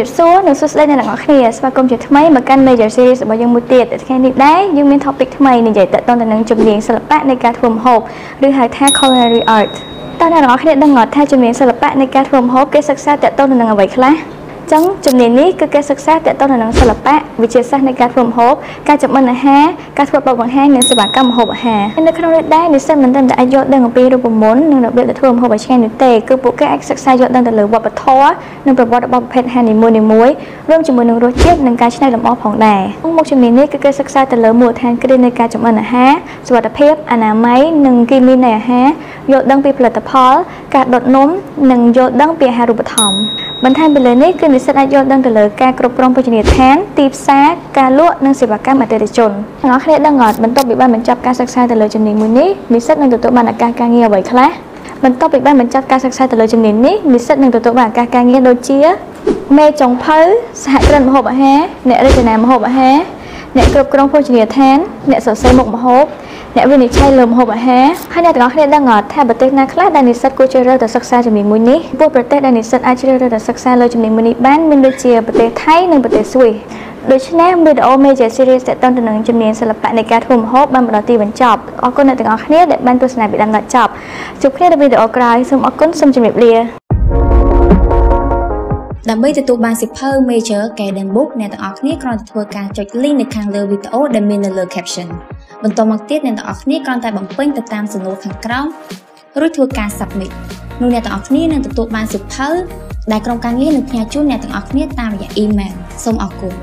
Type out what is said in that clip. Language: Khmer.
ជំរាបសួរនិងសួស្តីអ្នកទាំងអស់គ្នាស្វាគមន៍ជាថ្មីមកកាន់ Major Series របស់យើងមួយទៀតថ្ងៃនេះដែរយើងមាន topic ថ្មីនិយាយតទៅនឹងជំនាញសិល្បៈនៃការធ្វើម្ហូបឬហៅថា culinary art តើអ្នកទាំងអស់គ្នាដឹងអត់ថាជំនាញសិល្បៈនៃការធ្វើម្ហូបគេសិក្សាតទៅនឹងអ្វីខ្លះ ចឹងជំនាញនេះគឺគេសិក្សាទាក់ទងនឹងសិល្បៈវិទ្យាសាស្ត្រនៃការធ្វើម្ហូបការចម្អិនអាហារការធ្វើបបបង្ហាញនិងសេវាកម្មម្ហូបអាហារនៅក្នុងនេះដែរនិស្សិតមិនត្រឹមតែអាចយល់ដឹងអំពីរូបមន្តនិងរបៀបដែលធ្វើម្ហូបឲ្យឆ្ងាញ់នោះទេគឺពួកគេអាចសិក្សាយល់ដឹងទៅលើវប្បធម៌និងប្រវត្តិរបស់ប្រភេទអាហារនីមួយៗរួមជាមួយនឹងរសជាតិនិងការច្នៃលម្អផងដែរមុខជំនាញនេះគឺគេសិក្សាទៅលើមូលដ្ឋានគ្រឹះនៃការចម្អិនអាហារសុវត្ថិភាពអនាម័យនិងគីមីនៃអាហារយល់ដឹងពីផលិតផល ការដុតនំនិងយល់ដឹងពីអាហារូបត្ថម្ភ បន្ថែមពីលើនេះគឺនិស្សិតអាចយល់ដឹងទៅលើការគ្រប់គ្រងភោជនីយដ្ឋានទីផ្សារការលក់និងសេវាកម្មអតិថិជនទាំងអស់គ្នាដឹងអត់បន្ទាប់ពីបានបញ្ចប់ការសិក្សាទៅលើជំនាញមួយនេះនិស្សិតនឹងទទួលបានឱកាសការងារអ្វីខ្លះបន្ទាប់ពីបានបញ្ចប់ការសិក្សាទៅលើជំនាញនេះនិស្សិតនឹងទទួលបានឱកាសការងារដូចជាមេចុងភៅសហគ្រិនម្ហូបអាហារអ្នករចនាម្ហូបអាហារអ្នកគ្រប់គ្រងភោជនីយដ្ឋានអ្នកសរសេរមុខម្ហូប អ្នកវិនិច្ឆ័យលើម្ហូបអាហារហើយអ្នកទាំងអស់គ្នាដឹងអត់ថាប្រទេសណាខ្លះដែលនិស្សិតគួរជ្រើសរើសទៅសិក្សាជំនាញមួយនេះព្រោះប្រទេសដែលនិស្សិតអាចជ្រើសរើសទៅសិក្សាលើជំនាញមួយនេះបានមានដូចជាប្រទេសថៃនិងប្រទេសស្វីសដូច្នេះវីដេអូ Major Series តទៅនឹងជំនាញសិល្បៈនៃការធ្វើម្ហូបបានមកដល់ទីបញ្ចប់អរគុណអ្នកទាំងអស់គ្នាដែលបានទស្សនាពីដើមដល់ចប់ជួបគ្នានៅវីដេអូក្រោយសូមអរគុណសូមជម្រាបលាដើម្បីទទួលបានសៀវភៅ Major Guidance Book អ្នកទាំងអស់គ្នាគ្រាន់តែធ្វើការចុច link នៅខាងលើវីដេអូដែលមាននៅលើ caption បន្តមកទៀតអ្នកទាំងអស់គ្នាគ្រាន់តែបំពេញទៅតាមសំណួរខាងក្រោមរួចធ្វើការ submit នោះអ្នកទាំងអស់គ្នានឹងទទួលបានសៀវភៅដែលក្រុមការងារនឹងផ្ញើជូនអ្នកទាំងអស់គ្នាតាមរយៈ email សូមអរគុណ